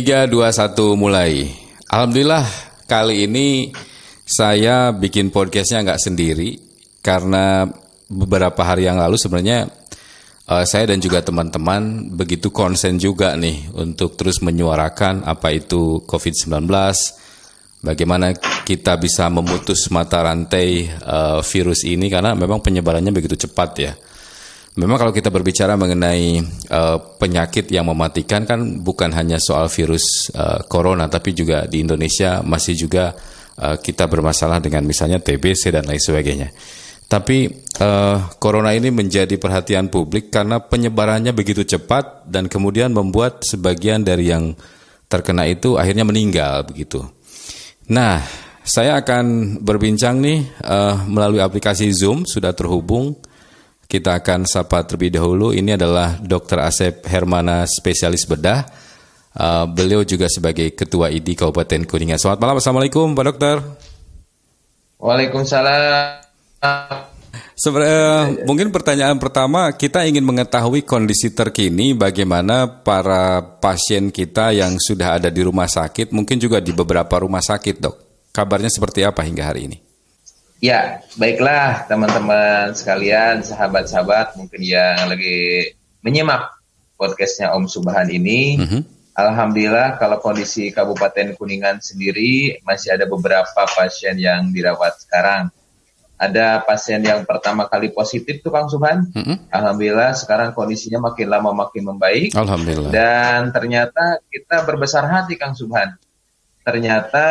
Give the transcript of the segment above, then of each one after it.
3, 2, 1 mulai. Alhamdulillah kali ini saya bikin podcastnya nggak sendiri karena beberapa hari yang lalu sebenarnya uh, saya dan juga teman-teman begitu konsen juga nih untuk terus menyuarakan apa itu COVID-19, bagaimana kita bisa memutus mata rantai uh, virus ini karena memang penyebarannya begitu cepat ya. Memang kalau kita berbicara mengenai uh, penyakit yang mematikan kan bukan hanya soal virus uh, corona, tapi juga di Indonesia masih juga uh, kita bermasalah dengan misalnya TBC dan lain sebagainya. Tapi uh, corona ini menjadi perhatian publik karena penyebarannya begitu cepat dan kemudian membuat sebagian dari yang terkena itu akhirnya meninggal begitu. Nah, saya akan berbincang nih uh, melalui aplikasi Zoom sudah terhubung kita akan sapa terlebih dahulu. Ini adalah Dr. Asep Hermana, spesialis bedah. Uh, beliau juga sebagai Ketua ID Kabupaten Kuningan. Selamat malam, Assalamualaikum Pak Dokter. Waalaikumsalam. Sebenarnya mungkin pertanyaan pertama kita ingin mengetahui kondisi terkini bagaimana para pasien kita yang sudah ada di rumah sakit, mungkin juga di beberapa rumah sakit, dok. Kabarnya seperti apa hingga hari ini? Ya, baiklah teman-teman sekalian, sahabat-sahabat mungkin yang lagi menyimak podcastnya Om Subhan ini. Mm -hmm. Alhamdulillah kalau kondisi Kabupaten Kuningan sendiri masih ada beberapa pasien yang dirawat sekarang. Ada pasien yang pertama kali positif tuh Kang Subhan. Mm -hmm. Alhamdulillah sekarang kondisinya makin lama makin membaik. Alhamdulillah. Dan ternyata kita berbesar hati Kang Subhan. Ternyata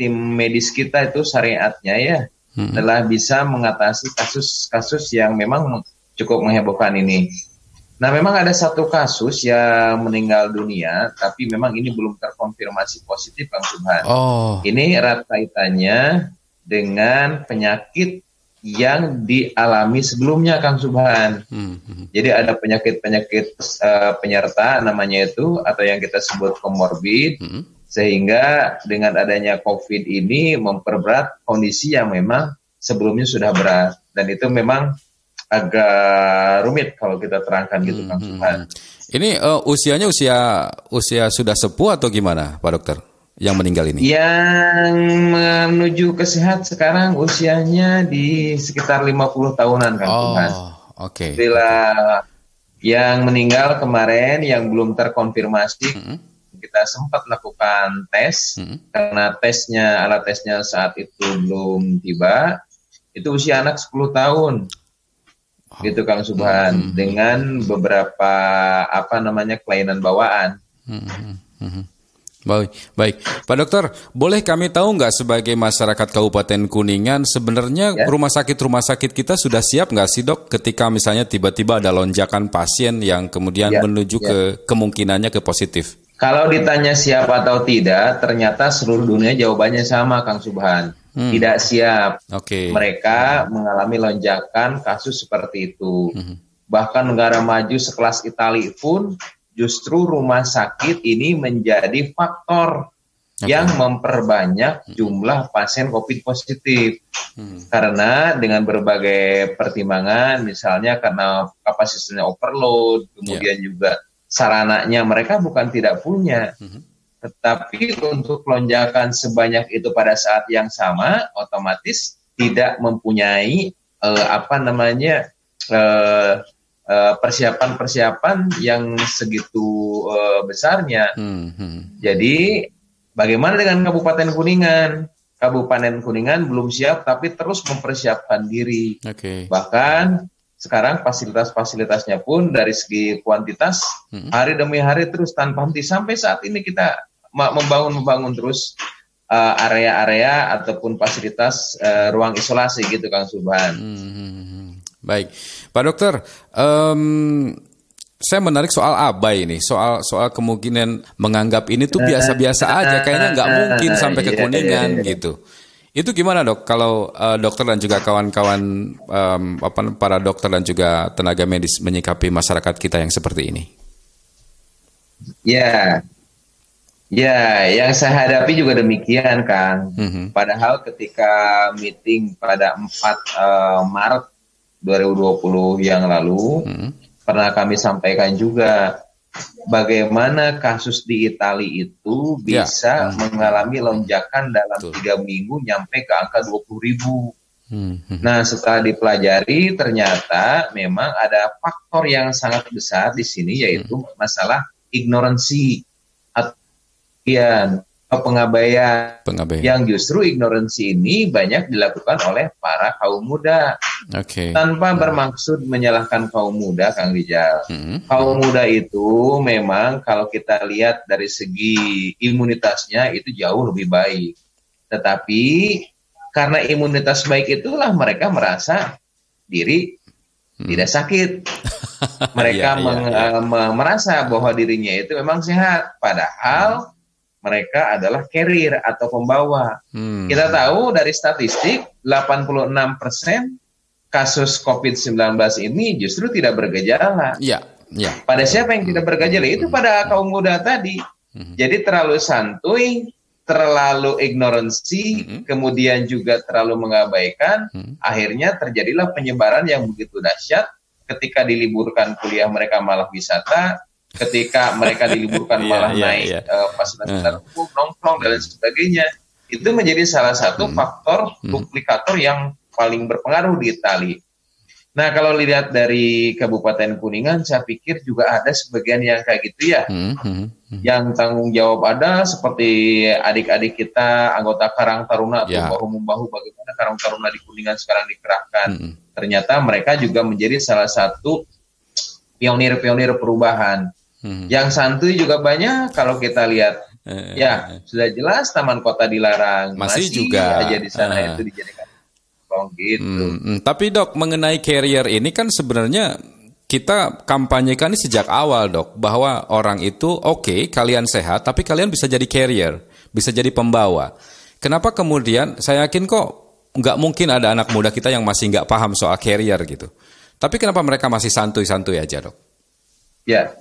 tim medis kita itu syariatnya ya hmm. telah bisa mengatasi kasus-kasus yang memang cukup menghebohkan ini. Nah, memang ada satu kasus yang meninggal dunia, tapi memang ini belum terkonfirmasi positif, Bang Subhan. Oh. Ini erat kaitannya dengan penyakit yang dialami sebelumnya, Kang Subhan. Hmm. hmm. Jadi ada penyakit-penyakit uh, penyerta namanya itu, atau yang kita sebut komorbid. Hmm sehingga dengan adanya COVID ini memperberat kondisi yang memang sebelumnya sudah berat dan itu memang agak rumit kalau kita terangkan gitu Kang hmm, hmm, hmm. Ini uh, usianya usia usia sudah sepuh atau gimana Pak Dokter? Yang meninggal ini? Yang menuju ke sehat sekarang usianya di sekitar 50 tahunan kan oh, Oke. Okay. Bila yang meninggal kemarin yang belum terkonfirmasi -hmm kita sempat lakukan tes hmm. karena tesnya alat tesnya saat itu belum tiba itu usia anak 10 tahun oh. gitu Kang Subhan hmm. dengan beberapa apa namanya kelainan bawaan. Hmm. Hmm. hmm. Baik, baik, Pak Dokter, boleh kami tahu nggak sebagai masyarakat Kabupaten Kuningan sebenarnya ya? rumah sakit rumah sakit kita sudah siap nggak sih dok ketika misalnya tiba-tiba ada lonjakan pasien yang kemudian ya, menuju ya. ke kemungkinannya ke positif? Kalau ditanya siap atau tidak, ternyata seluruh dunia jawabannya sama, Kang Subhan. Hmm. Tidak siap. Okay. Mereka mengalami lonjakan kasus seperti itu. Hmm. Bahkan negara maju sekelas Italia pun justru rumah sakit ini menjadi faktor okay. yang memperbanyak jumlah pasien COVID positif. Hmm. Karena dengan berbagai pertimbangan, misalnya karena kapasitasnya overload, kemudian yeah. juga sarananya mereka bukan tidak punya, mm-hmm. tetapi untuk lonjakan sebanyak itu pada saat yang sama, otomatis tidak mempunyai uh, apa namanya uh, uh, persiapan-persiapan yang segitu uh, besarnya. Mm-hmm. Jadi bagaimana dengan Kabupaten Kuningan? Kabupaten Kuningan belum siap, tapi terus mempersiapkan diri. Okay. Bahkan sekarang fasilitas-fasilitasnya pun dari segi kuantitas hmm. hari demi hari terus tanpa henti sampai saat ini kita membangun membangun terus uh, area-area uh, ataupun fasilitas uh, ruang isolasi gitu Kang Subhan. Hmm. hmm, hmm. Baik, Pak Dokter, um, saya menarik soal abai ini, soal soal kemungkinan menganggap ini tuh biasa-biasa aja, kayaknya nggak mungkin sampai ke iya, iya, kuningan iya, gitu. Itu gimana dok? Kalau uh, dokter dan juga kawan-kawan um, apa para dokter dan juga tenaga medis menyikapi masyarakat kita yang seperti ini? Ya, ya, yang saya hadapi juga demikian, Kang. Mm-hmm. Padahal ketika meeting pada 4 uh, eh, Maret 2020 yang lalu, mm-hmm. pernah kami sampaikan juga bagaimana kasus di Italia itu Ya. bisa Hmm. mengalami lonjakan dalam tiga minggu nyampe ke angka 20 ribu. Hmm, hmm. Nah, setelah dipelajari ternyata memang ada faktor yang sangat besar di sini yaitu masalah ignoransi atau ya, pengabaian Pengabaian. yang justru ignoransi ini banyak dilakukan oleh para kaum muda Oke. tanpa bermaksud menyalahkan kaum muda Kang Rijal. Hmm. Kaum muda itu memang kalau kita lihat dari segi imunitasnya itu jauh lebih baik. Tetapi karena imunitas baik itulah mereka merasa diri Hmm. tidak sakit. Mereka meng- iya. eh, me- merasa bahwa dirinya itu memang sehat. Padahal mereka adalah carrier atau pembawa. Hmm. Kita tahu dari statistik 86% kasus COVID-19 ini justru tidak bergejala. Iya, iya. Pada siapa yang tidak bergejala? Itu pada kaum muda tadi. Mhm. Jadi terlalu santuy, terlalu ignoransi, Mhm. kemudian juga terlalu mengabaikan, Mhm. akhirnya terjadilah penyebaran yang begitu dahsyat ketika diliburkan kuliah mereka malah wisata, ketika mereka diliburkan Iya, malah iya, naik iya. eh, fasilitas umum, nongkrong dan lain sebagainya. Itu menjadi salah satu Hmm. faktor Hmm. duplikator yang paling berpengaruh di Itali. Nah, kalau lihat dari Kabupaten Kuningan, saya pikir juga ada sebagian yang kayak gitu ya. Hmm, hmm, hmm. Yang tanggung jawab ada seperti adik-adik kita, anggota Karang Taruna, atau Ya. bahu-membahu bagaimana Karang Taruna di Kuningan sekarang dikerahkan. Hmm. Ternyata mereka juga menjadi salah satu pionir-pionir perubahan. Hmm. Yang santuy juga banyak kalau kita lihat. Eh, Ya, sudah jelas taman kota dilarang. Masih juga. aja di sana Ah. itu dijadikan gitu. Hmm, hmm. Tapi dok mengenai carrier ini kan sebenarnya kita kampanyekan ini sejak awal dok bahwa orang itu oke kalian sehat tapi kalian bisa jadi carrier bisa jadi pembawa. Kenapa kemudian saya yakin kok nggak mungkin ada anak muda kita yang masih nggak paham soal carrier gitu. Tapi kenapa mereka masih santuy-santuy aja dok? Ya,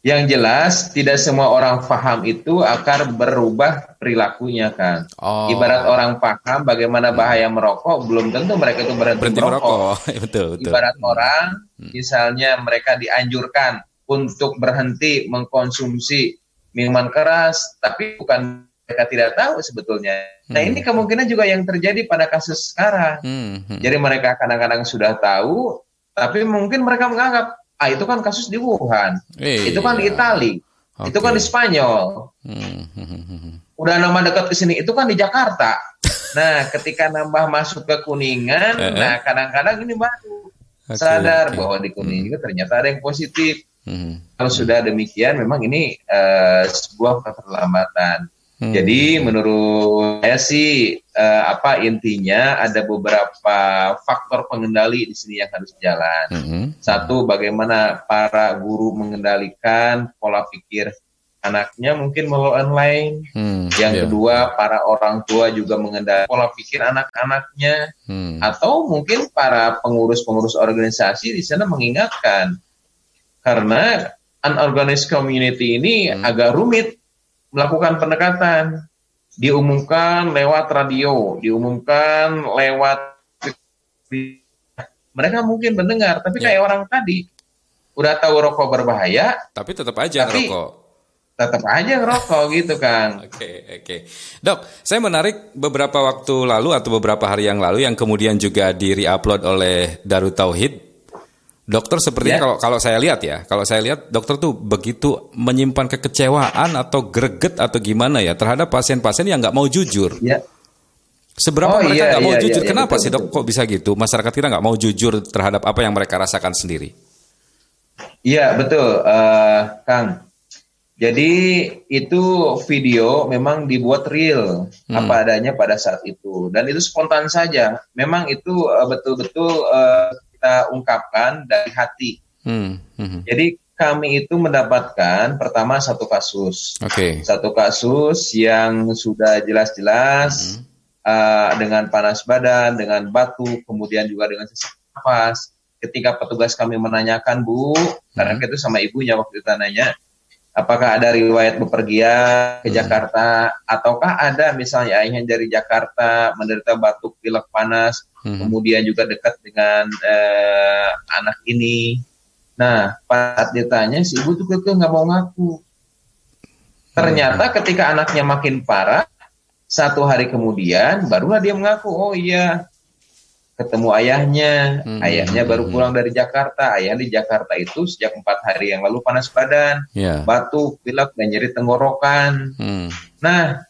yang jelas tidak semua orang paham itu akan berubah perilakunya kan. Oh. Ibarat orang paham bagaimana bahaya merokok, belum tentu mereka itu berhenti, berhenti merokok. merokok, betul betul. Ibarat orang, misalnya mereka dianjurkan untuk berhenti mengkonsumsi minuman keras, tapi bukan mereka tidak tahu sebetulnya. Nah Hmm. ini kemungkinan juga yang terjadi pada kasus sekarang. Hmm, hmm. Jadi mereka kadang-kadang sudah tahu, tapi mungkin mereka menganggap, ah itu kan kasus di Wuhan, Iya. itu kan di Itali, itu kan di Spanyol, Hmm, hmm, hmm, hmm. udah nama dekat ke sini, itu kan di Jakarta. Nah, ketika nambah masuk ke Kuningan, Eh, eh. nah kadang-kadang ini baru Oke, sadar oke. bahwa di Kuningan juga ternyata ada yang positif. Hmm, Kalau sudah demikian, memang ini eh, sebuah keterlambatan. Hmm. Jadi menurut saya sih eh, apa intinya ada beberapa faktor pengendali di sini yang harus jalan. Hmm, Satu, bagaimana para guru mengendalikan pola pikir anaknya mungkin melalui online. hmm, Yang iya. kedua, para orang tua juga mengendalikan pola pikir anak-anaknya. Hmm, Atau mungkin para pengurus-pengurus organisasi di sana mengingatkan. Karena unorganized community ini Hmm. agak rumit melakukan pendekatan. Diumumkan lewat radio, diumumkan lewat mereka mungkin mendengar, tapi Ya. kayak orang tadi udah tahu rokok berbahaya, tapi tetap aja Tapi- ngerokok. tetap aja ngerokok gitu kan. Oke, oke. Dok, saya menarik beberapa waktu lalu atau beberapa hari yang lalu yang kemudian juga di re-upload oleh Darut Tauhid. Dokter sepertinya Ya. kalau kalau saya lihat ya, kalau saya lihat dokter tuh begitu menyimpan kekecewaan atau greget atau gimana ya terhadap pasien-pasien yang nggak mau jujur. Ya, Seberapa Oh, mereka iya, nggak mau iya, jujur? iya, Kenapa betul, sih dok? betul. Kok bisa gitu? Masyarakat kita nggak mau jujur terhadap apa yang mereka rasakan sendiri. iya betul, eh, Kang. Jadi itu video memang dibuat real Hmm. apa adanya pada saat itu dan itu spontan saja. Memang itu eh, betul-betul eh, kita ungkapkan dari hati. Hmm, hmm, hmm. Jadi kami itu mendapatkan pertama satu kasus, Oke. satu kasus yang sudah jelas-jelas uh, dengan panas badan, dengan batu, kemudian juga dengan sesak nafas. Ketika petugas kami menanyakan, Bu, karena Hmm. itu sama ibunya waktu itu nanya, apakah ada riwayat bepergian ke Hmm. Jakarta, ataukah ada misalnya ayahnya dari Jakarta menderita batuk pilek panas, Hmm. kemudian juga dekat dengan eh, anak ini. Nah, pas ditanya si ibu tuh keke nggak mau ngaku. Ternyata ketika anaknya makin parah, satu hari kemudian barulah dia mengaku, oh iya, ketemu ayahnya, hmm. ayahnya baru pulang dari Jakarta, ayah di Jakarta itu sejak empat hari yang lalu panas badan, yeah. batuk, pilek dan nyeri tenggorokan. Hmm. Nah,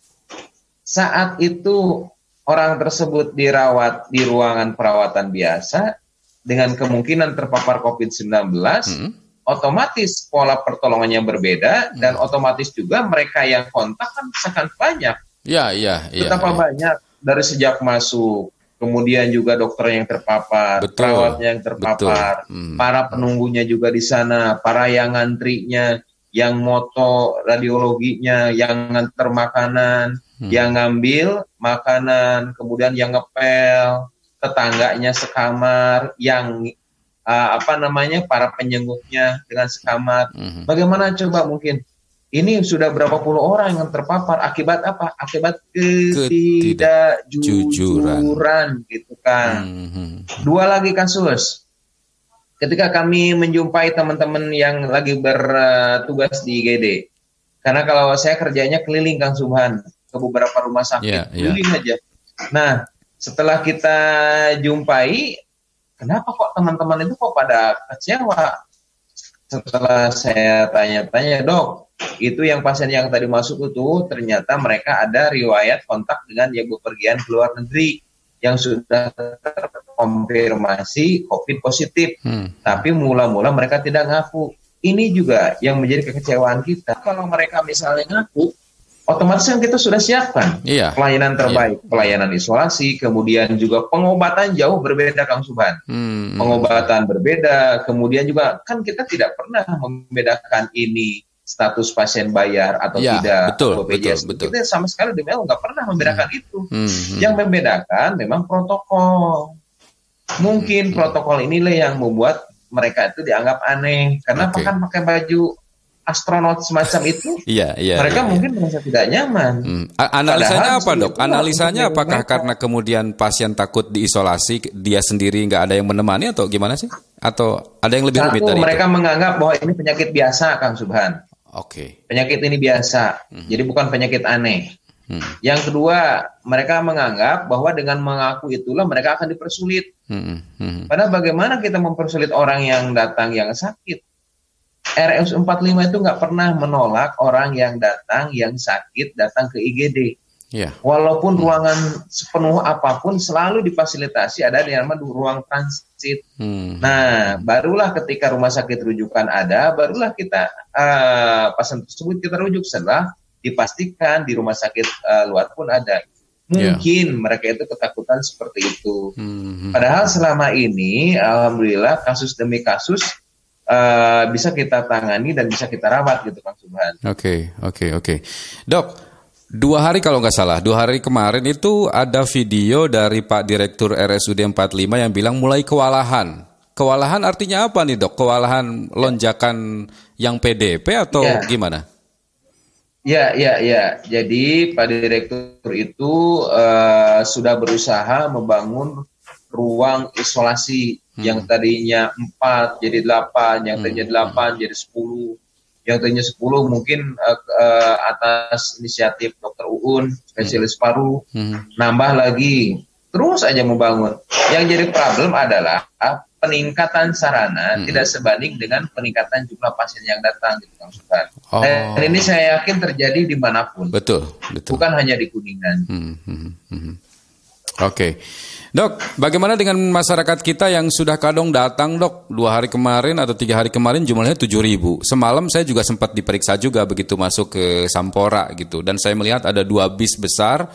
saat itu orang tersebut dirawat di ruangan perawatan biasa dengan kemungkinan terpapar COVID-19. Hmm otomatis pola pertolongannya berbeda dan hmm. otomatis juga mereka yang kontak kan sangat banyak. Ya, iya, iya. Betapa ya. banyak dari sejak masuk, kemudian juga dokter yang terpapar, betul, perawatnya yang terpapar, hmm. para penunggunya juga di sana, para yang ngantrinya, yang moto radiologinya, yang nganter makanan, hmm. yang ngambil makanan, kemudian yang ngepel, tetangganya sekamar, yang uh, apa namanya para penyenguknya dengan sekamar. Mm-hmm. Bagaimana coba mungkin ini sudah berapa puluh orang yang terpapar akibat apa? Akibat ketidakjujuran gitu kan. Mm-hmm. Dua lagi kasus. Ketika kami menjumpai teman-teman yang lagi bertugas di IGD. Karena kalau saya kerjanya keliling Kang Subhan ke beberapa rumah sakit, yeah, yeah. keliling aja. Nah, setelah kita jumpai kenapa kok teman-teman itu kok pada kecewa? Setelah saya tanya-tanya, dok, itu yang pasien yang tadi masuk itu ternyata mereka ada riwayat kontak dengan yang bepergian ke luar negeri yang sudah terkonfirmasi COVID positif, hmm. tapi mula-mula mereka tidak ngaku. Ini juga yang menjadi kekecewaan kita. Kalau mereka misalnya ngaku, otomatis kan kita sudah siapkan iya. pelayanan terbaik, iya. pelayanan isolasi, kemudian juga pengobatan jauh berbeda Kang Subhan. Hmm. Pengobatan berbeda, kemudian juga kan kita tidak pernah membedakan ini status pasien bayar atau ya, tidak betul, BPJS. Betul, betul. Kita sama sekali di nggak pernah membedakan hmm. itu. Hmm, hmm. Yang membedakan memang protokol. Mungkin hmm. protokol inilah yang membuat mereka itu dianggap aneh karena okay. kan pakai baju astronot semacam itu, iya, iya, mereka iya, mungkin merasa tidak nyaman. Hmm. Analisanya Padahal, apa dok? Analisanya apakah mereka. karena kemudian pasien takut diisolasi, dia sendiri nggak ada yang menemani atau gimana sih? Atau ada yang lebih rumit dari mereka itu? menganggap bahwa ini penyakit biasa, Kang Subhan. Oke. Okay. Penyakit ini biasa, hmm. jadi bukan penyakit aneh. Hmm. Yang kedua, mereka menganggap bahwa dengan mengaku itulah mereka akan dipersulit. Hmm. Hmm. Padahal bagaimana kita mempersulit orang yang datang yang sakit? RS 45 itu nggak pernah menolak orang yang datang yang sakit datang ke IGD. Yeah. Walaupun hmm. ruangan sepenuh apa pun selalu difasilitasi ada di nama ruang transit. Hmm. Nah, barulah ketika rumah sakit rujukan ada, barulah kita uh, pasien tersebut kita rujuk setelah dipastikan di rumah sakit uh, luar pun ada. Ya. Mungkin yeah. mereka itu ketakutan seperti itu. Hmm. Padahal selama ini, alhamdulillah kasus demi kasus uh, bisa kita tangani dan bisa kita rawat gitu Kang Subhan. Oke, okay, oke, okay, oke. Okay. Dok, dua hari kalau nggak salah, dua hari kemarin itu ada video dari Pak Direktur RSUD 45 yang bilang mulai kewalahan. Kewalahan artinya apa nih dok? Kewalahan lonjakan yang PDP atau ya. gimana? Ya, ya, ya. Jadi Pak Direktur itu uh, sudah berusaha membangun ruang isolasi hmm. yang tadinya 4 jadi 8, yang hmm. tadinya 8 jadi 10, yang tadinya 10 mungkin uh, uh, atas inisiatif Dokter Uun, spesialis hmm. paru, hmm. nambah lagi, terus aja membangun. Yang jadi problem adalah peningkatan sarana hmm. tidak sebanding dengan peningkatan jumlah pasien yang datang gitu Kang. Oh. Dan ini saya yakin terjadi di mana pun. Betul, betul. Bukan hanya di Kuningan. Hmm, hmm, hmm. Oke. Okay. Dok, bagaimana dengan masyarakat kita yang sudah kadang datang dok dua hari kemarin atau tiga hari kemarin jumlahnya tujuh ribu. Semalam saya juga sempat diperiksa juga begitu masuk ke Sampora gitu dan saya melihat ada dua bis besar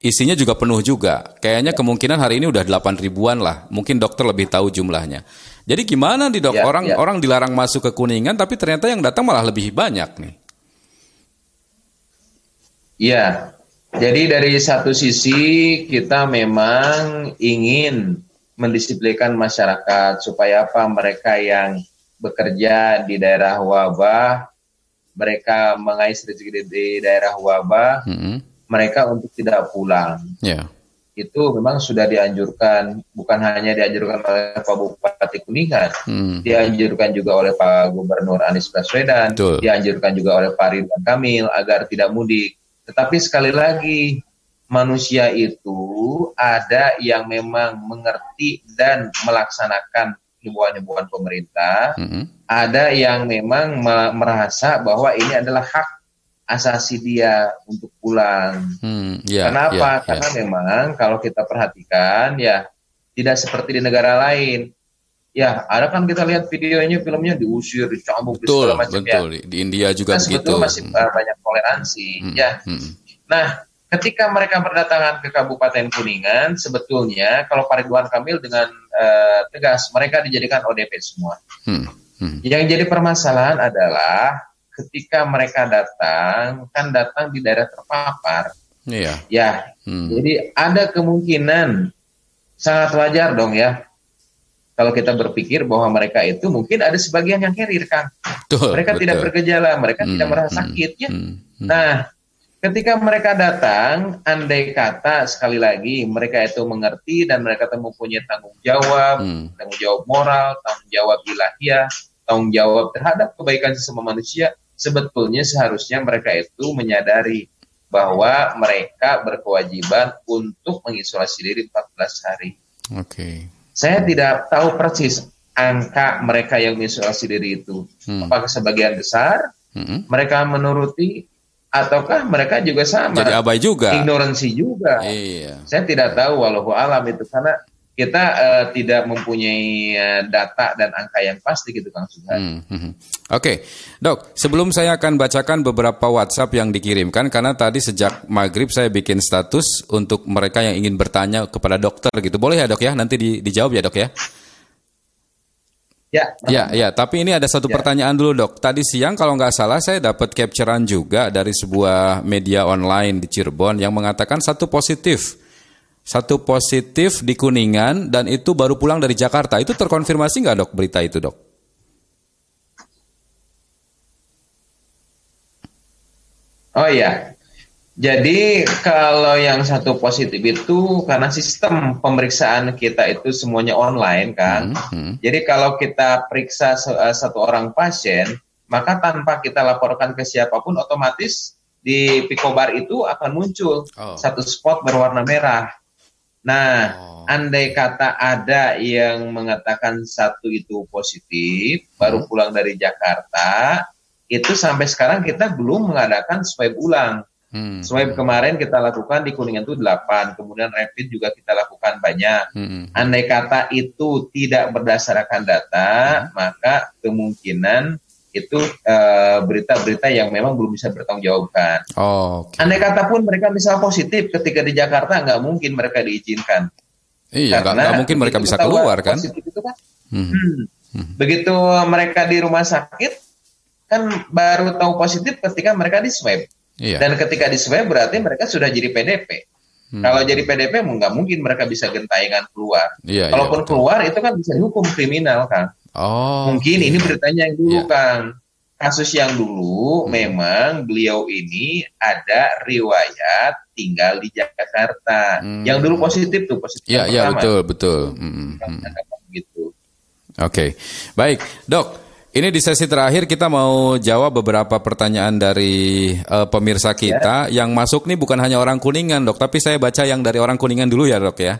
isinya juga penuh juga. Kayaknya kemungkinan hari ini udah delapan ribuan lah. Mungkin dokter lebih tahu jumlahnya. Jadi gimana nih dok? Ya, orang ya. orang dilarang masuk ke Kuningan tapi ternyata yang datang malah lebih banyak nih. Iya, jadi dari satu sisi kita memang ingin mendisiplinkan masyarakat supaya apa mereka yang bekerja di daerah wabah, mereka mengais rezeki di, di daerah wabah, mm -hmm. mereka untuk tidak pulang. Yeah. itu memang sudah dianjurkan bukan hanya dianjurkan oleh Pak Bupati Kuningan, hmm. dianjurkan juga oleh Pak Gubernur Anies Baswedan, Betul. dianjurkan juga oleh Pak Ridwan Kamil agar tidak mudik. Tetapi sekali lagi manusia itu ada yang memang mengerti dan melaksanakan himbauan-himbauan pemerintah, hmm. ada yang memang merasa bahwa ini adalah hak asasi dia untuk pulang. Hmm, yeah, Kenapa? Yeah, Karena yeah. memang kalau kita perhatikan ya tidak seperti di negara lain. Ya, ada kan kita lihat videonya, filmnya diusir, dicambuk, betul, segala macam ya. betul. ya. Di India juga nah, begitu. masih hmm. banyak toleransi, hmm, ya. Hmm. Nah, ketika mereka berdatangan ke Kabupaten Kuningan, sebetulnya kalau Pak Ridwan Kamil dengan uh, tegas mereka dijadikan ODP semua. Hmm. Hmm. Yang jadi permasalahan adalah ketika mereka datang kan datang di daerah terpapar. Iya. Ya. Hmm. Jadi ada kemungkinan sangat wajar dong ya kalau kita berpikir bahwa mereka itu mungkin ada sebagian yang carrier kan. Betul, mereka betul. tidak bergejala, mereka hmm, tidak merasa hmm, sakit ya. Hmm, hmm. Nah, ketika mereka datang, andai kata sekali lagi mereka itu mengerti dan mereka itu mempunyai tanggung jawab, hmm. tanggung jawab moral, tanggung jawab ilahiyah, tanggung jawab terhadap kebaikan sesama manusia, sebetulnya seharusnya mereka itu menyadari bahwa mereka berkewajiban untuk mengisolasi diri 14 hari. Oke. Okay. Saya tidak tahu persis angka mereka yang mengisolasi diri itu. Hmm. Apakah sebagian besar hmm. mereka menuruti ataukah mereka juga sama? Jadi abai juga. Ignoransi juga. Iya. Saya tidak tahu walau alam itu karena kita uh, tidak mempunyai uh, data dan angka yang pasti gitu Kang Subhan. Hmm, hmm, hmm. Oke, okay. dok. Sebelum saya akan bacakan beberapa WhatsApp yang dikirimkan karena tadi sejak maghrib saya bikin status untuk mereka yang ingin bertanya kepada dokter gitu. Boleh ya dok ya? Nanti di, dijawab ya dok ya. Ya, ya, ya. Tapi ini ada satu ya. pertanyaan dulu dok. Tadi siang kalau nggak salah saya dapat capturean juga dari sebuah media online di Cirebon yang mengatakan satu positif satu positif di Kuningan dan itu baru pulang dari Jakarta. Itu terkonfirmasi nggak dok berita itu dok? Oh iya, jadi kalau yang satu positif itu karena sistem pemeriksaan kita itu semuanya online kan. Hmm, hmm. Jadi kalau kita periksa eh, satu orang pasien, maka tanpa kita laporkan ke siapa pun otomatis di Picobar itu akan muncul oh. satu spot berwarna merah. Nah, oh. andai kata ada yang mengatakan satu itu positif, hmm. baru pulang dari Jakarta, itu sampai sekarang kita belum mengadakan swab ulang. Hmm. Swab kemarin kita lakukan di Kuningan itu 8, kemudian rapid juga kita lakukan banyak. Hmm. Andai kata itu tidak berdasarkan data, hmm. maka kemungkinan itu eh, berita-berita uh, yang memang belum bisa bertanggung jawabkan. Oh, okay. Andai kata pun mereka misal positif ketika di Jakarta nggak mungkin mereka diizinkan. Iya, nggak mungkin mereka bisa keluar kan? Itu kan hmm. Hmm. Hmm. Begitu mereka di rumah sakit kan baru tahu positif ketika mereka di swab. Iya. Dan ketika di swab berarti mereka sudah jadi PDP. Hmm. Kalau jadi PDP nggak mungkin mereka bisa gentayangan keluar. Iya, iya Kalaupun iya, keluar itu kan bisa dihukum kriminal kan. Oh. Mungkin ini beritanya yang dulu yeah. Kang. Kasus yang dulu hmm. memang beliau ini ada riwayat tinggal di Jakarta. Hmm. Yang dulu positif tuh positif. Iya, iya betul, betul. Hmm. hmm. Gitu. Oke. Okay. Baik, Dok. Ini di sesi terakhir kita mau jawab beberapa pertanyaan dari uh, pemirsa kita ya. yang masuk nih bukan hanya orang Kuningan, Dok, tapi saya baca yang dari orang Kuningan dulu ya, Dok ya.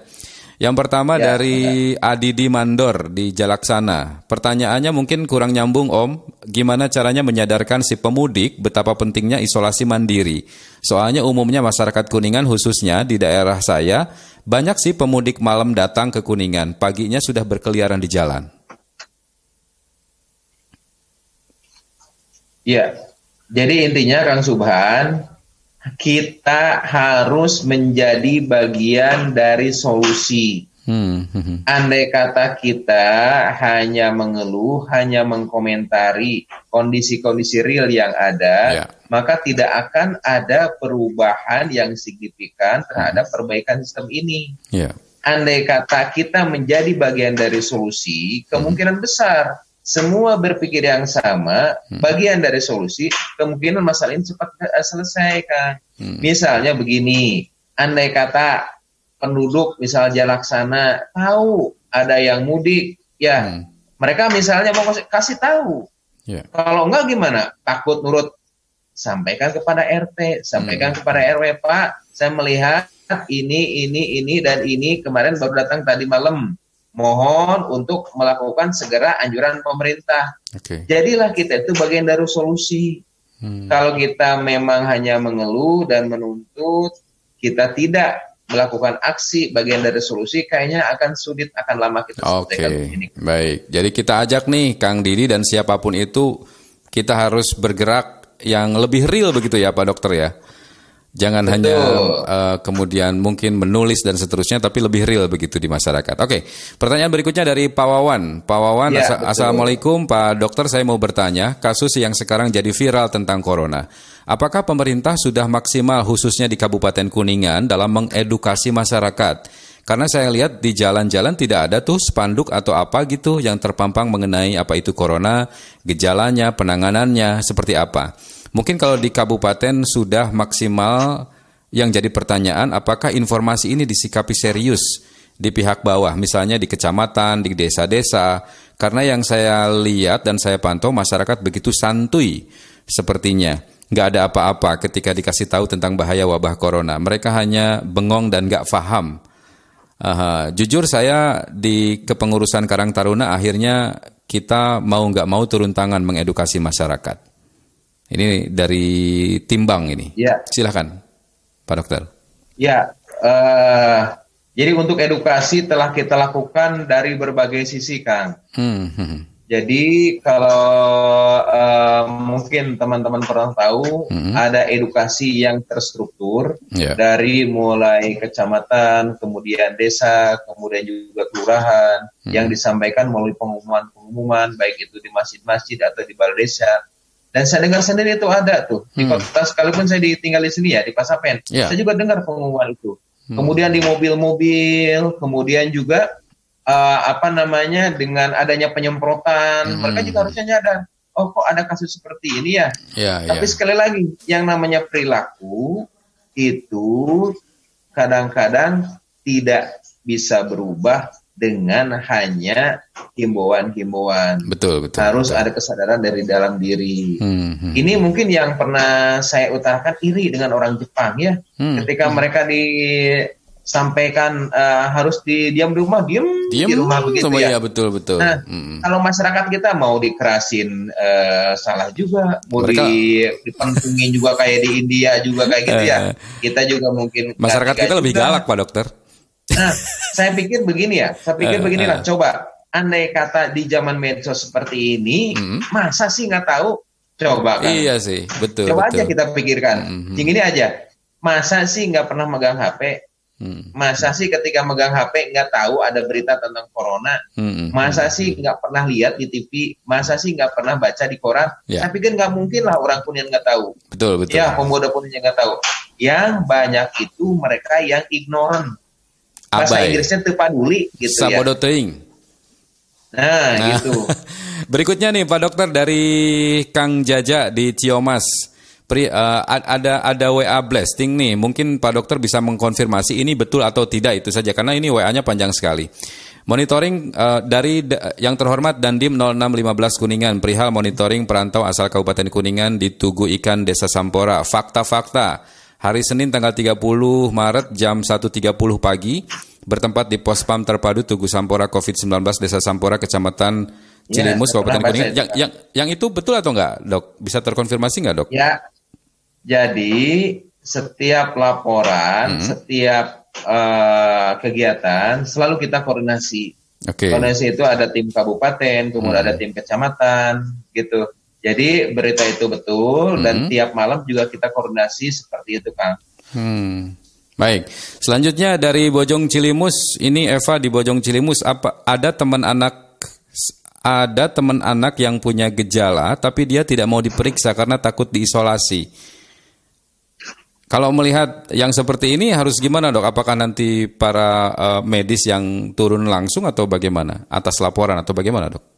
Yang pertama ya, dari ya. Adidi Mandor di Jalaksana. Pertanyaannya mungkin kurang nyambung Om, gimana caranya menyadarkan si pemudik betapa pentingnya isolasi mandiri? Soalnya umumnya masyarakat Kuningan khususnya di daerah saya, banyak sih pemudik malam datang ke Kuningan, paginya sudah berkeliaran di jalan. Ya, jadi intinya Kang Subhan, kita harus menjadi bagian dari solusi. Hmm, hmm, hmm. Andai kata kita hanya mengeluh, hanya mengkomentari kondisi-kondisi real yang ada, yeah. maka tidak akan ada perubahan yang signifikan terhadap perbaikan sistem ini. Yeah. Andai kata kita menjadi bagian dari solusi, kemungkinan hmm. besar semua berpikir yang sama, hmm. bagian dari solusi, kemungkinan masalah ini cepat selesai kan. Hmm. Misalnya begini, andai kata penduduk misalnya laksana tahu ada yang mudik, ya hmm. mereka misalnya mau kasih, kasih tahu. Yeah. Kalau enggak gimana? Takut nurut sampaikan kepada RT, sampaikan hmm. kepada RW Pak, saya melihat ini, ini, ini dan ini kemarin baru datang tadi malam. Mohon untuk melakukan segera anjuran pemerintah. Okay. Jadilah kita itu bagian dari solusi. Hmm. Kalau kita memang hanya mengeluh dan menuntut, kita tidak melakukan aksi bagian dari solusi kayaknya akan sulit akan lama kita Oke. Okay. Baik. Jadi kita ajak nih Kang Didi dan siapa pun itu kita harus bergerak yang lebih real begitu ya Pak Dokter ya. Jangan Betul. hanya uh, kemudian mungkin menulis dan seterusnya, tapi lebih real begitu di masyarakat. Oke, pertanyaan berikutnya dari Pak Wawan. Pak Wawan, ya, assalamualaikum Pak Dokter, saya mau bertanya, kasus yang sekarang jadi viral tentang corona, apakah pemerintah sudah maksimal khususnya di Kabupaten Kuningan dalam mengedukasi masyarakat? Karena saya lihat di jalan-jalan tidak ada tuh spanduk atau apa gitu yang terpampang mengenai apa itu corona, gejalanya, penanganannya, seperti apa. Mungkin kalau di kabupaten sudah maksimal yang jadi pertanyaan apakah informasi ini disikapi serius di pihak bawah, misalnya di kecamatan, di desa-desa. Karena yang saya lihat dan saya pantau masyarakat begitu santuy sepertinya. Nggak ada apa-apa ketika dikasih tahu tentang bahaya wabah corona. Mereka hanya bengong dan nggak paham. Uh, jujur saya di kepengurusan Karang Taruna akhirnya kita mau nggak mau turun tangan mengedukasi masyarakat. Ini dari timbang ini. Ya. Silahkan, Pak Dokter. Ya, uh, jadi untuk edukasi telah kita lakukan dari berbagai sisi, Kang. Hmm. hmm. Jadi kalau uh, mungkin teman-teman pernah tahu hmm. ada edukasi yang terstruktur yeah. dari mulai kecamatan, kemudian desa, kemudian juga kelurahan hmm. yang disampaikan melalui pengumuman-pengumuman baik itu di masjid-masjid atau di balai desa dan saya dengar sendiri itu ada tuh di hmm. kota sekalipun saya ditinggal di sini ya di Pasapen. Yeah. Saya juga dengar pengumuman itu. Hmm. Kemudian di mobil-mobil, kemudian juga uh, apa namanya dengan adanya penyemprotan, hmm. mereka juga harusnya nyadar. Oh kok ada kasus seperti ini ya? Yeah, Tapi yeah. sekali lagi yang namanya perilaku itu kadang-kadang tidak bisa berubah dengan hanya himbauan-himbauan. Betul, betul. Harus betul. ada kesadaran dari dalam diri. Hmm, hmm. Ini mungkin yang pernah saya utarakan iri dengan orang Jepang ya. Hmm, Ketika hmm. mereka disampaikan uh, harus di diam di rumah, diam, diam di rumah begitu ya. ya. betul, betul. Nah, hmm. kalau masyarakat kita mau dikerasin uh, salah juga, mau mereka... di, dipentungin juga kayak di India juga kayak gitu ya. Eh. Kita juga mungkin masyarakat kita lebih galak, Pak Dokter. Nah, saya pikir begini ya, saya pikir uh, beginilah. Uh. Coba, andai kata di zaman medsos seperti ini, hmm. masa sih nggak tahu? Coba kan. Iya sih, betul. Coba betul. aja kita pikirkan. Hmm. Yang ini aja, masa sih nggak pernah megang HP? Hmm. Masa sih ketika megang HP nggak tahu ada berita tentang corona? Hmm. Masa sih nggak pernah lihat di TV? Masa sih nggak pernah baca di koran? Yeah. Saya pikir nggak mungkin lah orang pun yang nggak tahu. Betul betul. Ya pemuda pun yang nggak tahu. Yang banyak itu mereka yang ignorant bahasa Inggrisnya tepaduli gitu Sabodo ya. Teing. Nah, nah, gitu. Berikutnya nih Pak Dokter dari Kang Jaja di Ciomas. Pri, uh, ada ada WA blasting nih. Mungkin Pak Dokter bisa mengkonfirmasi ini betul atau tidak itu saja karena ini WA-nya panjang sekali. Monitoring uh, dari yang terhormat Dandim 0615 Kuningan perihal monitoring perantau asal Kabupaten Kuningan di Tugu Ikan Desa Sampora. Fakta-fakta hari Senin tanggal 30 Maret jam 1.30 pagi bertempat di pos pam terpadu Tugu Sampora COVID-19 Desa Sampora Kecamatan ya, Cilimus ya, Kabupaten Kuningan. Yang, yang yang itu betul atau enggak, Dok? Bisa terkonfirmasi enggak, Dok? Ya. Jadi setiap laporan, hmm. setiap uh, kegiatan selalu kita koordinasi. Okay. Koordinasi itu ada tim kabupaten, kemudian hmm. ada tim kecamatan, gitu. Jadi berita itu betul hmm. dan tiap malam juga kita koordinasi seperti itu, Kang. Hmm. Baik. Selanjutnya dari Bojong Cilimus, ini Eva di Bojong Cilimus apa ada teman anak ada teman anak yang punya gejala tapi dia tidak mau diperiksa karena takut diisolasi. Kalau melihat yang seperti ini harus gimana dok? Apakah nanti para uh, medis yang turun langsung atau bagaimana? Atas laporan atau bagaimana dok?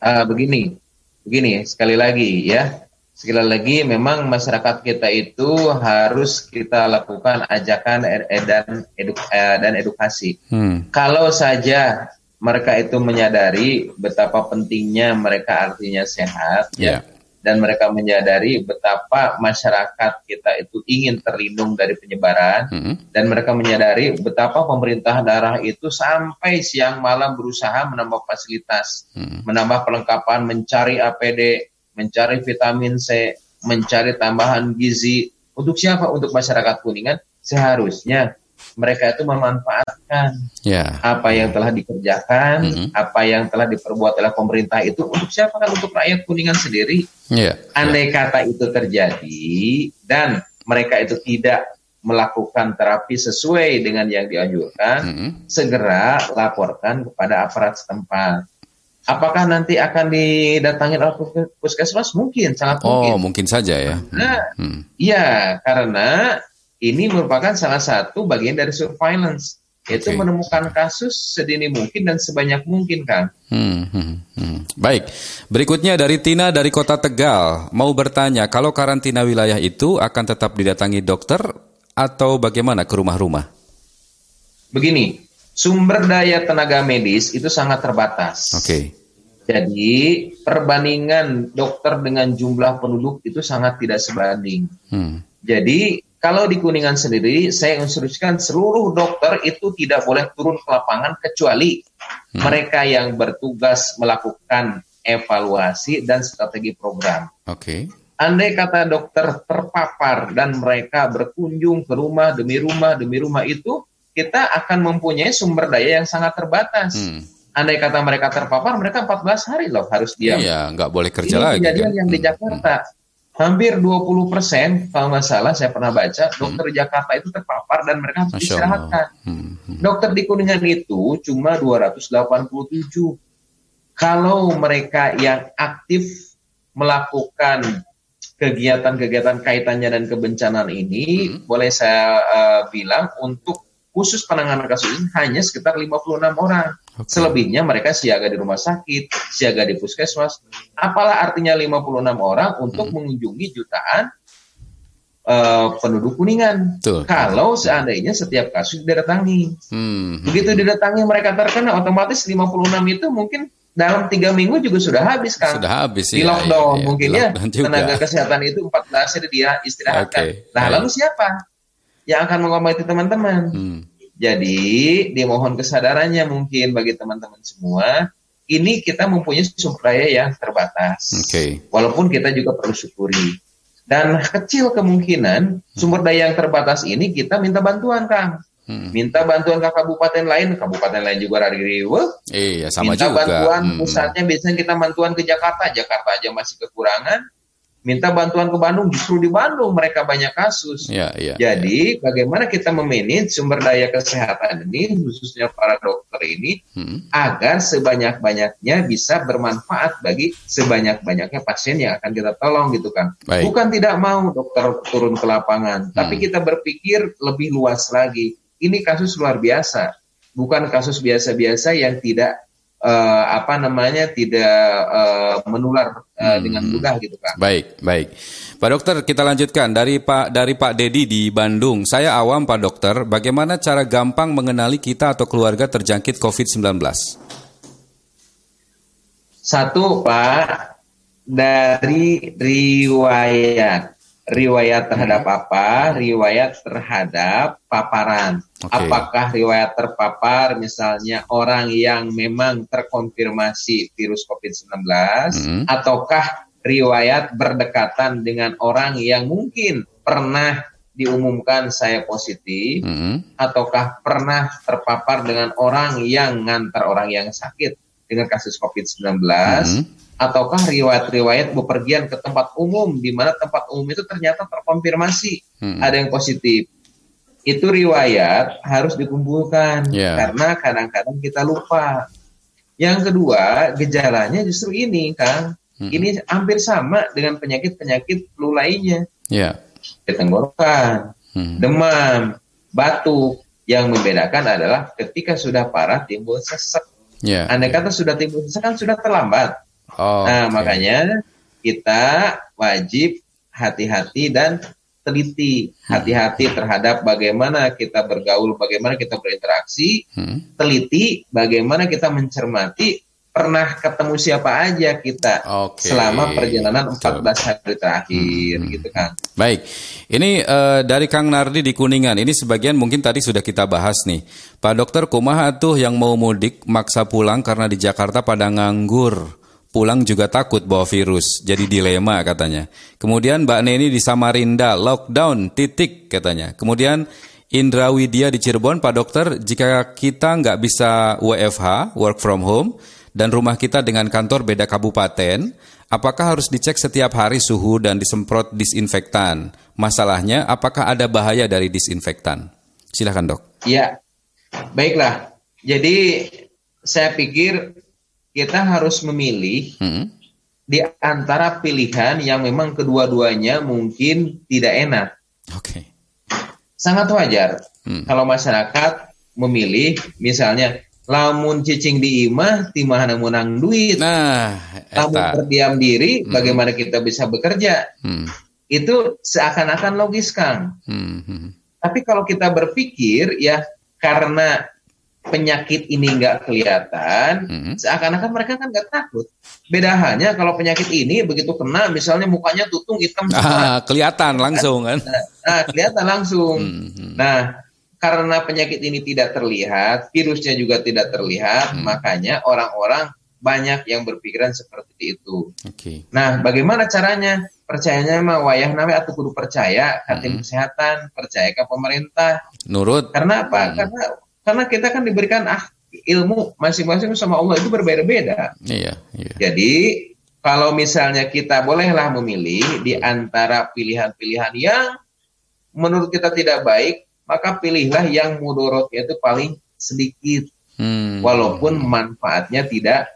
Uh, begini, begini sekali lagi ya, sekali lagi memang masyarakat kita itu harus kita lakukan ajakan dan edu, eh, dan edukasi. Hmm. Kalau saja mereka itu menyadari betapa pentingnya mereka artinya sehat, yeah. Dan mereka menyadari betapa masyarakat kita itu ingin terlindung dari penyebaran, hmm. dan mereka menyadari betapa pemerintah daerah itu sampai siang malam berusaha menambah fasilitas, hmm. menambah perlengkapan, mencari APD mencari vitamin C, mencari tambahan gizi. Untuk siapa? Untuk masyarakat Kuningan. Seharusnya mereka itu memanfaatkan yeah. apa yang telah dikerjakan, mm -hmm. apa yang telah diperbuat oleh pemerintah itu untuk siapa kan untuk rakyat Kuningan sendiri. Yeah. Andai yeah. kata itu terjadi dan mereka itu tidak melakukan terapi sesuai dengan yang dianjurkan, mm -hmm. segera laporkan kepada aparat setempat. Apakah nanti akan didatangi oleh puskesmas? Mungkin, sangat oh, mungkin. Oh, mungkin saja ya. Nah, hmm. Iya, karena ini merupakan salah satu bagian dari surveillance, yaitu okay. menemukan kasus sedini mungkin dan sebanyak mungkin, kan. Hmm, hmm, hmm. Baik, berikutnya dari Tina dari Kota Tegal mau bertanya, kalau karantina wilayah itu akan tetap didatangi dokter atau bagaimana ke rumah-rumah? Begini, sumber daya tenaga medis itu sangat terbatas. Oke. Okay. Jadi perbandingan dokter dengan jumlah penduduk itu sangat tidak sebanding. Hmm. Jadi kalau di Kuningan sendiri, saya instruksikan seluruh dokter itu tidak boleh turun ke lapangan kecuali hmm. mereka yang bertugas melakukan evaluasi dan strategi program. Oke. Okay. Andai kata dokter terpapar dan mereka berkunjung ke rumah demi rumah demi rumah itu, kita akan mempunyai sumber daya yang sangat terbatas. Hmm. Andai kata mereka terpapar, mereka 14 hari loh harus diam. Iya, nggak boleh kerja Ini lagi. kejadian kan? yang di hmm. Jakarta. Hmm. Hampir 20 persen, kalau nggak salah saya pernah baca, hmm. dokter Jakarta itu terpapar dan mereka harus istirahatkan. Hmm. Hmm. Dokter di Kuningan itu cuma 287. Kalau mereka yang aktif melakukan kegiatan-kegiatan kaitannya dan kebencanaan ini, hmm. boleh saya uh, bilang untuk khusus penanganan kasus ini hanya sekitar 56 orang. Okay. Selebihnya mereka siaga di rumah sakit, siaga di puskesmas. Apalah artinya 56 orang untuk hmm. mengunjungi jutaan uh, penduduk Kuningan. Tuh. Kalau seandainya setiap kasus didatangi. Hmm. Begitu didatangi mereka terkena, otomatis 56 itu mungkin dalam tiga minggu juga sudah habis kan? Sudah habis di lockdown ya, ya, mungkin ya tenaga kesehatan itu 14 hari dia istirahatkan. Okay. Nah lalu siapa? Yang akan mengobati teman-teman. Hmm. Jadi dimohon kesadarannya mungkin bagi teman-teman semua. Ini kita mempunyai sumber daya yang terbatas. Okay. Walaupun kita juga perlu syukuri. Dan kecil kemungkinan sumber daya yang terbatas ini kita minta bantuan Kang. Hmm. Minta bantuan ke kabupaten lain, kabupaten lain juga dari. Iya, sama minta juga. bantuan hmm. pusatnya biasanya kita bantuan ke Jakarta, Jakarta aja masih kekurangan minta bantuan ke Bandung justru di Bandung mereka banyak kasus. Ya, ya, Jadi ya. bagaimana kita memanage sumber daya kesehatan ini khususnya para dokter ini hmm. agar sebanyak-banyaknya bisa bermanfaat bagi sebanyak-banyaknya pasien yang akan kita tolong gitu kan. Baik. Bukan tidak mau dokter turun ke lapangan, hmm. tapi kita berpikir lebih luas lagi. Ini kasus luar biasa, bukan kasus biasa-biasa yang tidak uh, apa namanya tidak uh, menular uh, hmm. dengan mudah gitu kan. Baik, baik. Pak Dokter, kita lanjutkan dari Pak dari Pak Dedi di Bandung. Saya awam Pak Dokter, bagaimana cara gampang mengenali kita atau keluarga terjangkit COVID-19? Satu, Pak, dari riwayat riwayat terhadap hmm. apa? Riwayat terhadap paparan. Okay. Apakah riwayat terpapar misalnya orang yang memang terkonfirmasi virus COVID-19 hmm. ataukah riwayat berdekatan dengan orang yang mungkin pernah diumumkan saya positif hmm. ataukah pernah terpapar dengan orang yang ngantar orang yang sakit dengan kasus COVID-19 hmm ataukah riwayat-riwayat bepergian ke tempat umum di mana tempat umum itu ternyata terkonfirmasi hmm. ada yang positif. Itu riwayat harus dikumpulkan yeah. karena kadang-kadang kita lupa. Yang kedua, gejalanya justru ini, Kang. Hmm. Ini hampir sama dengan penyakit-penyakit flu lainnya. Yeah. Tenggorokan, hmm. demam, batuk. Yang membedakan adalah ketika sudah parah timbul sesek. Yeah. Andai kata sudah timbul sesek kan sudah terlambat. Oh, nah, okay. makanya kita wajib hati-hati dan teliti, hati-hati terhadap bagaimana kita bergaul, bagaimana kita berinteraksi, hmm. teliti bagaimana kita mencermati pernah ketemu siapa aja kita okay. selama perjalanan 14 hari terakhir hmm. gitu kan. Baik. Ini uh, dari Kang Nardi di Kuningan. Ini sebagian mungkin tadi sudah kita bahas nih. Pak Dokter kumaha tuh yang mau mudik maksa pulang karena di Jakarta pada nganggur. Pulang juga takut bawa virus. Jadi dilema katanya. Kemudian Mbak Neni di Samarinda lockdown titik katanya. Kemudian Indra Widya di Cirebon, Pak Dokter, jika kita nggak bisa WFH, work from home, dan rumah kita dengan kantor beda kabupaten, apakah harus dicek setiap hari suhu dan disemprot disinfektan? Masalahnya, apakah ada bahaya dari disinfektan? Silahkan dok. Iya, baiklah. Jadi saya pikir kita harus memilih hmm. di antara pilihan yang memang kedua-duanya mungkin tidak enak. Oke. Okay. Sangat wajar hmm. kalau masyarakat memilih misalnya lamun cicing di imah timahan menang duit nah lamun berdiam diri hmm. bagaimana kita bisa bekerja hmm. itu seakan-akan logis kang hmm. hmm. tapi kalau kita berpikir ya karena penyakit ini nggak kelihatan hmm. seakan-akan mereka kan nggak takut beda hanya kalau penyakit ini begitu kena misalnya mukanya tutung hitam ah, kelihatan langsung kan nah, nah kelihatan langsung hmm. hmm. nah karena penyakit ini tidak terlihat, virusnya juga tidak terlihat, hmm. makanya orang-orang banyak yang berpikiran seperti itu. Okay. Nah, bagaimana caranya? Percayanya mah wayah nama atau kudu percaya ke hmm. kesehatan, percaya ke pemerintah. Nurut. Karena apa? Hmm. Karena karena kita kan diberikan ah ilmu masing-masing sama Allah itu berbeda-beda. Iya, iya. Jadi kalau misalnya kita bolehlah memilih di antara pilihan-pilihan yang menurut kita tidak baik, maka pilihlah yang mudorotnya itu paling sedikit hmm. walaupun manfaatnya tidak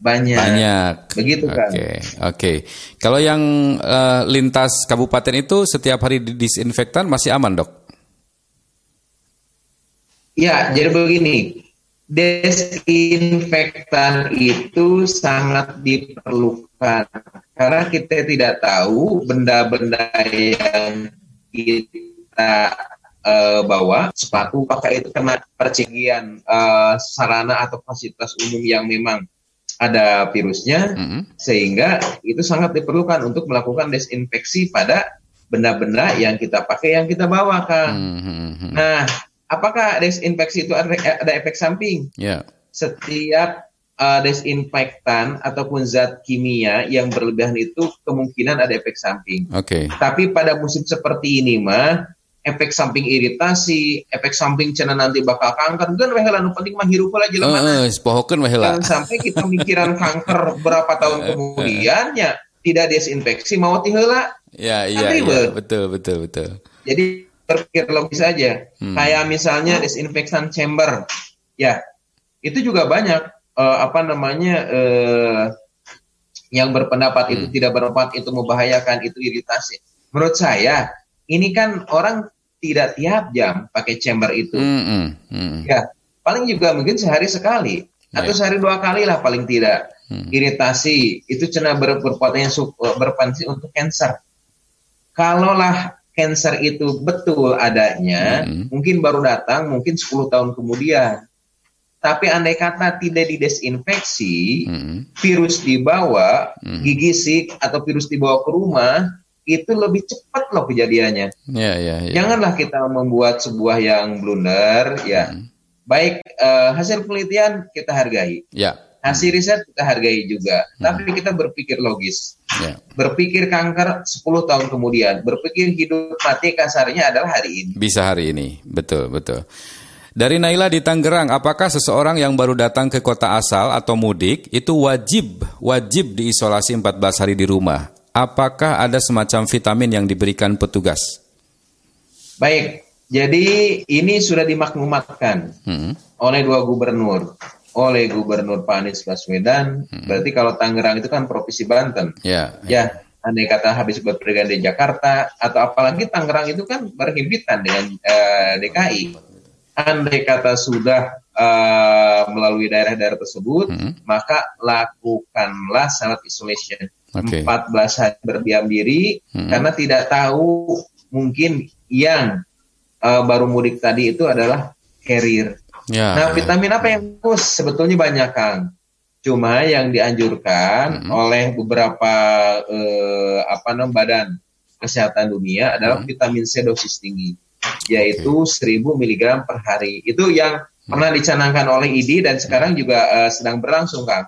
banyak. Banyak. Begitu kan. Oke. Okay. Oke. Okay. Kalau yang uh, lintas kabupaten itu setiap hari disinfektan masih aman, Dok? Ya, jadi begini. Desinfektan itu sangat diperlukan karena kita tidak tahu benda-benda yang kita uh, bawa sepatu pakai itu kena percikian uh, sarana atau fasilitas umum yang memang ada virusnya mm -hmm. sehingga itu sangat diperlukan untuk melakukan desinfeksi pada benda-benda yang kita pakai yang kita bawa kan. Mm -hmm. Nah, apakah desinfeksi itu ada, ada efek samping? Yeah. Setiap uh, desinfektan ataupun zat kimia yang berlebihan itu kemungkinan ada efek samping. Oke. Okay. Tapi pada musim seperti ini mah efek samping iritasi, efek samping cina nanti bakal kanker, kan wehela nu penting mah hirup lah jelema. Heeh, uh, pohokeun Jangan sampai kita mikiran kanker berapa tahun kemudian ya tidak desinfeksi mau tinggal Ya, iya, iya, betul, betul, betul. Jadi berpikir logis saja. Hmm. Kayak misalnya desinfektan chamber. Ya, itu juga banyak uh, apa namanya uh, yang berpendapat hmm. itu tidak bermanfaat, itu membahayakan, itu iritasi. Menurut saya ini kan orang tidak tiap jam pakai chamber itu. Mm -hmm. Mm Ya, paling juga mungkin sehari sekali yeah. atau sehari dua kali lah paling tidak. Mm. Iritasi itu cina ber, berpotensi untuk cancer. Kalaulah cancer itu betul adanya, mm. mungkin baru datang mungkin 10 tahun kemudian. Tapi andai kata tidak didesinfeksi, mm. virus dibawa, mm. gigi sik atau virus dibawa ke rumah, itu lebih cepat loh kejadiannya. Ya, ya, ya. Janganlah kita membuat sebuah yang blunder, ya. Hmm. Baik uh, hasil penelitian kita hargai. Ya. Hasil riset kita hargai juga, hmm. tapi kita berpikir logis. Ya. Berpikir kanker 10 tahun kemudian, berpikir hidup mati kasarnya adalah hari ini. Bisa hari ini, betul, betul. Dari Naila di Tangerang, apakah seseorang yang baru datang ke kota asal atau mudik itu wajib wajib diisolasi 14 hari di rumah? apakah ada semacam vitamin yang diberikan petugas? Baik, jadi ini sudah dimaklumatkan hmm. oleh dua gubernur, oleh Gubernur Pak Anies Baswedan. Hmm. Berarti kalau Tangerang itu kan provinsi Banten. Ya. Ya. Andai kata habis berpergian di Jakarta atau apalagi Tangerang itu kan berhimpitan dengan eh, DKI. Andai kata sudah uh, melalui daerah-daerah tersebut, hmm. maka lakukanlah self isolation okay. 14 hari berdiam diri hmm. karena tidak tahu mungkin yang uh, baru mudik tadi itu adalah carrier. Ya, nah, vitamin apa yang bagus? Sebetulnya banyak, Kang. Cuma yang dianjurkan hmm. oleh beberapa uh, apa namanya badan kesehatan dunia adalah hmm. vitamin C dosis tinggi, yaitu okay. 1000 mg per hari. Itu yang hmm. pernah dicanangkan oleh ID dan sekarang juga uh, sedang berlangsung, Kang.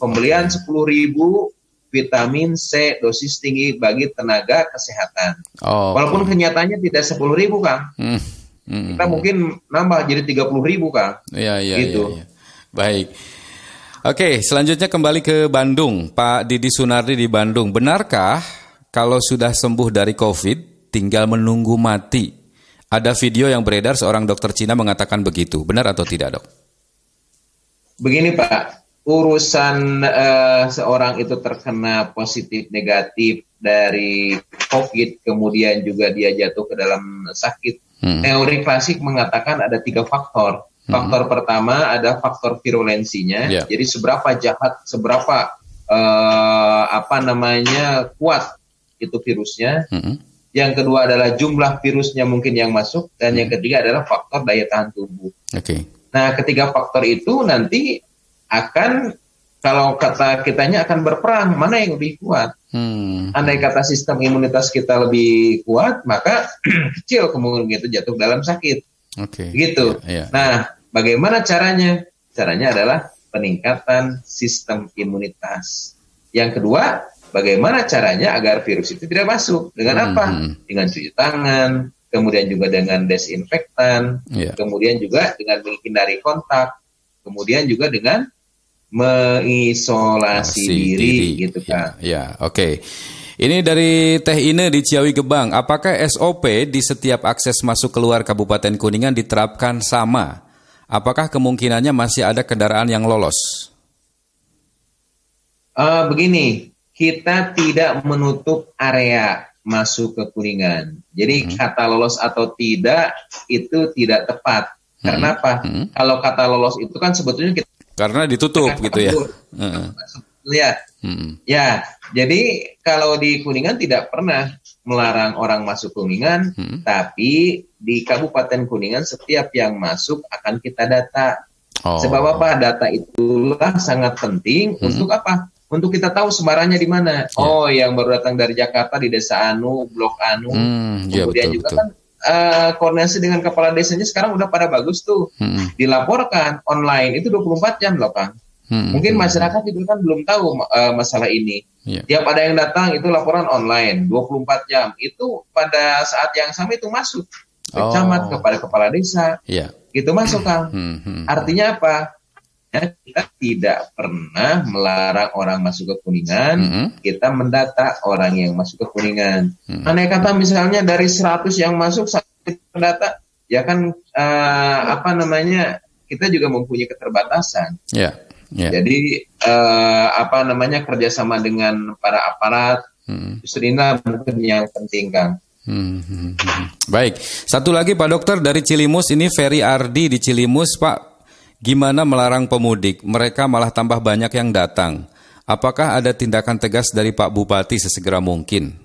Pembelian okay. 10.000 vitamin C dosis tinggi bagi tenaga kesehatan. Oh, Walaupun kenyataannya tidak 10.000, Kang. Hmm. Hmm. Kita mungkin nambah jadi 30.000, Kang. Iya, iya, gitu. iya. Ya. Baik. Oke, selanjutnya kembali ke Bandung. Pak Didi Sunardi di Bandung. Benarkah kalau sudah sembuh dari COVID, tinggal menunggu mati? Ada video yang beredar seorang dokter Cina mengatakan begitu. Benar atau tidak, dok? Begini, Pak. Urusan uh, seorang itu terkena positif negatif dari COVID, kemudian juga dia jatuh ke dalam sakit. Hmm. Teori klasik mengatakan ada tiga faktor Faktor hmm. pertama ada faktor virulensinya. Yeah. Jadi seberapa jahat, seberapa uh, apa namanya kuat itu virusnya. Hmm. Yang kedua adalah jumlah virusnya mungkin yang masuk dan yang ketiga adalah faktor daya tahan tubuh. Oke. Okay. Nah, ketiga faktor itu nanti akan kalau kata kitanya akan berperang mana yang lebih kuat. Hmm. Andai kata sistem imunitas kita lebih kuat, maka kecil kemungkinan itu jatuh dalam sakit. Oke. Okay. Gitu. Yeah, yeah. Nah, bagaimana caranya? Caranya adalah peningkatan sistem imunitas. Yang kedua, bagaimana caranya agar virus itu tidak masuk? Dengan hmm. apa? Hmm. Dengan cuci tangan, kemudian juga dengan desinfektan, yeah. kemudian juga dengan menghindari kontak, kemudian juga dengan mengisolasi diri, diri, gitu kan. Ya, ya oke. Okay. Ini dari Teh Ine di Ciawi Gebang. Apakah SOP di setiap akses masuk keluar Kabupaten Kuningan diterapkan sama? Apakah kemungkinannya masih ada kendaraan yang lolos? Uh, begini, kita tidak menutup area masuk ke Kuningan. Jadi hmm. kata lolos atau tidak itu tidak tepat. Hmm. Karena apa? Hmm. Kalau kata lolos itu kan sebetulnya kita karena ditutup gitu ya. Uh. Ya, hmm. ya. Jadi kalau di Kuningan tidak pernah melarang orang masuk Kuningan, hmm. tapi di Kabupaten Kuningan setiap yang masuk akan kita data. Oh. Sebab apa? Data itulah sangat penting hmm. untuk apa? Untuk kita tahu sebarannya di mana. Yeah. Oh, yang baru datang dari Jakarta di Desa Anu, Blok Anu. Hmm, ya, Kemudian betul, juga betul. kan uh, koordinasi dengan kepala desanya sekarang udah pada bagus tuh. Hmm. Dilaporkan online itu 24 jam loh, Kang. Hmm. Mungkin masyarakat itu kan belum tahu uh, masalah ini. Yeah. Tiap ada yang datang itu laporan online 24 jam. Itu pada saat yang sama itu masuk ke oh. camat kepada kepala desa. Yeah. Itu masuk Kang. Hmm, hmm, Artinya apa? Ya, kita tidak pernah melarang orang masuk ke Kuningan, -hmm. kita mendata orang yang masuk ke Kuningan. -hmm. Aneh kata misalnya dari 100 yang masuk satu mendata, ya kan uh, apa namanya kita juga mempunyai keterbatasan. Yeah. Yeah. Jadi uh, apa namanya kerjasama dengan para aparat, hmm. justru mungkin yang penting kang. Hmm, hmm, hmm. Baik, satu lagi Pak Dokter dari Cilimus ini Ferry Ardi di Cilimus Pak. Gimana melarang pemudik? Mereka malah tambah banyak yang datang. Apakah ada tindakan tegas dari Pak Bupati sesegera mungkin?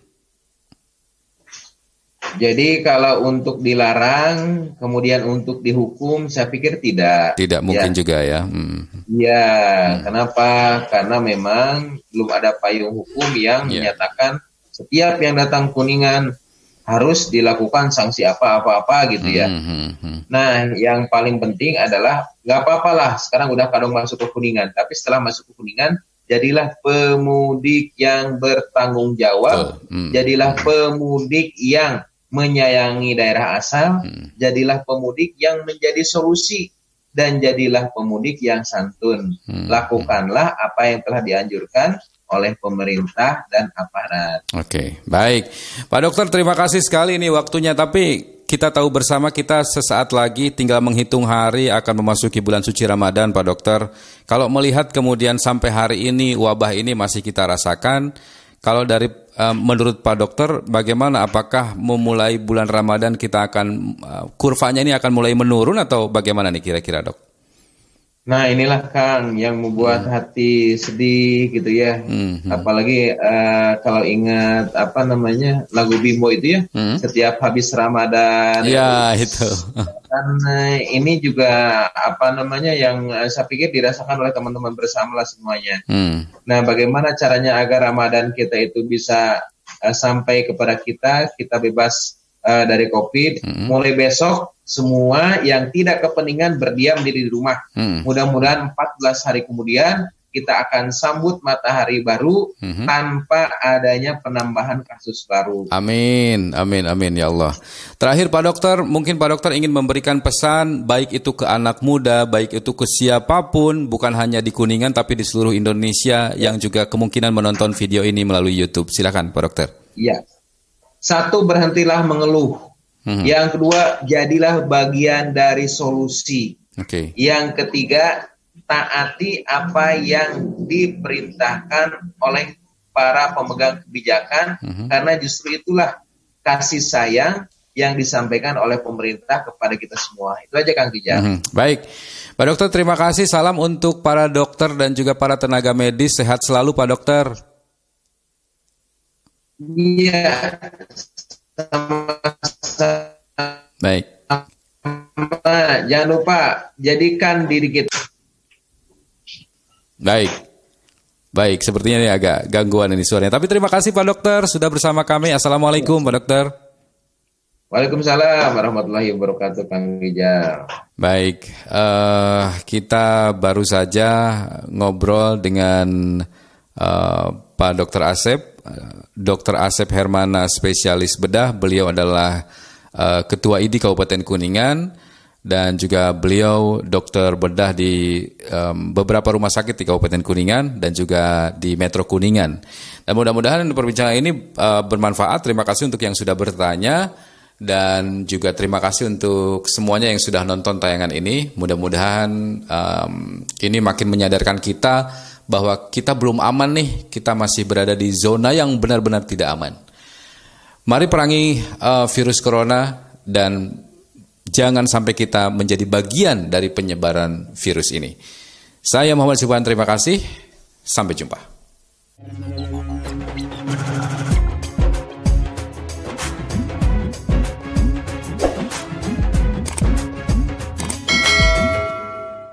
Jadi kalau untuk dilarang, kemudian untuk dihukum, saya pikir tidak. Tidak mungkin ya. juga ya. Hmm. Ya, hmm. kenapa? Karena memang belum ada payung hukum yang yeah. menyatakan setiap yang datang kuningan harus dilakukan sanksi apa-apa-apa gitu ya. Hmm, hmm, hmm. Nah, yang paling penting adalah nggak apa-apa lah. Sekarang udah kadang masuk ke kuningan, tapi setelah masuk ke kuningan jadilah pemudik yang bertanggung jawab, hmm. jadilah pemudik yang menyayangi daerah asal, hmm. jadilah pemudik yang menjadi solusi dan jadilah pemudik yang santun. Hmm. Lakukanlah apa yang telah dianjurkan oleh pemerintah dan aparat. Oke, baik. Pak Dokter, terima kasih sekali ini waktunya. Tapi kita tahu bersama kita sesaat lagi tinggal menghitung hari akan memasuki bulan suci Ramadan, Pak Dokter. Kalau melihat kemudian sampai hari ini wabah ini masih kita rasakan, kalau dari uh, menurut Pak Dokter, bagaimana? Apakah memulai bulan Ramadan kita akan uh, kurvanya ini akan mulai menurun atau bagaimana nih kira-kira dok? Nah inilah Kang yang membuat hmm. hati sedih gitu ya. Hmm. Apalagi uh, kalau ingat apa namanya lagu Bimbo itu ya. Hmm. Setiap habis Ramadan. Ya itu. Dan uh, ini juga apa namanya yang uh, saya pikir dirasakan oleh teman-teman bersama lah semuanya. Hmm. Nah bagaimana caranya agar Ramadan kita itu bisa uh, sampai kepada kita, kita bebas uh, dari COVID. Hmm. Mulai besok semua yang tidak kepentingan berdiam diri di rumah. Hmm. Mudah-mudahan 14 hari kemudian kita akan sambut matahari baru hmm. tanpa adanya penambahan kasus baru. Amin, amin, amin ya Allah. Terakhir Pak Dokter, mungkin Pak Dokter ingin memberikan pesan baik itu ke anak muda, baik itu ke siapa pun, bukan hanya di Kuningan tapi di seluruh Indonesia yang juga kemungkinan menonton video ini melalui YouTube. Silakan Pak Dokter. Iya. Satu berhentilah mengeluh Hmm. Yang kedua, jadilah bagian dari solusi. Okay. Yang ketiga, taati apa yang diperintahkan oleh para pemegang kebijakan, hmm. karena justru itulah kasih sayang yang disampaikan oleh pemerintah kepada kita semua. Itu aja Kang Kijang. Hmm. Baik. Pak Dokter, terima kasih. Salam untuk para dokter dan juga para tenaga medis. Sehat selalu Pak Dokter. Iya. Baik. Jangan lupa jadikan diri kita. Baik. Baik, sepertinya ini agak gangguan ini suaranya. Tapi terima kasih Pak Dokter sudah bersama kami. Assalamualaikum Pak Dokter. Waalaikumsalam warahmatullahi wabarakatuh Kang Rijal. Baik, uh, kita baru saja ngobrol dengan uh, Pak Dokter Asep, Dokter Asep Hermana spesialis bedah. Beliau adalah uh, Ketua ID Kabupaten Kuningan dan juga beliau dokter bedah di um, beberapa rumah sakit di Kabupaten Kuningan dan juga di Metro Kuningan. Dan mudah-mudahan perbincangan ini uh, bermanfaat. Terima kasih untuk yang sudah bertanya dan juga terima kasih untuk semuanya yang sudah nonton tayangan ini. Mudah-mudahan um, ini makin menyadarkan kita bahwa kita belum aman nih, kita masih berada di zona yang benar-benar tidak aman. Mari perangi uh, virus corona dan jangan sampai kita menjadi bagian dari penyebaran virus ini. Saya Muhammad Subhan, terima kasih. Sampai jumpa.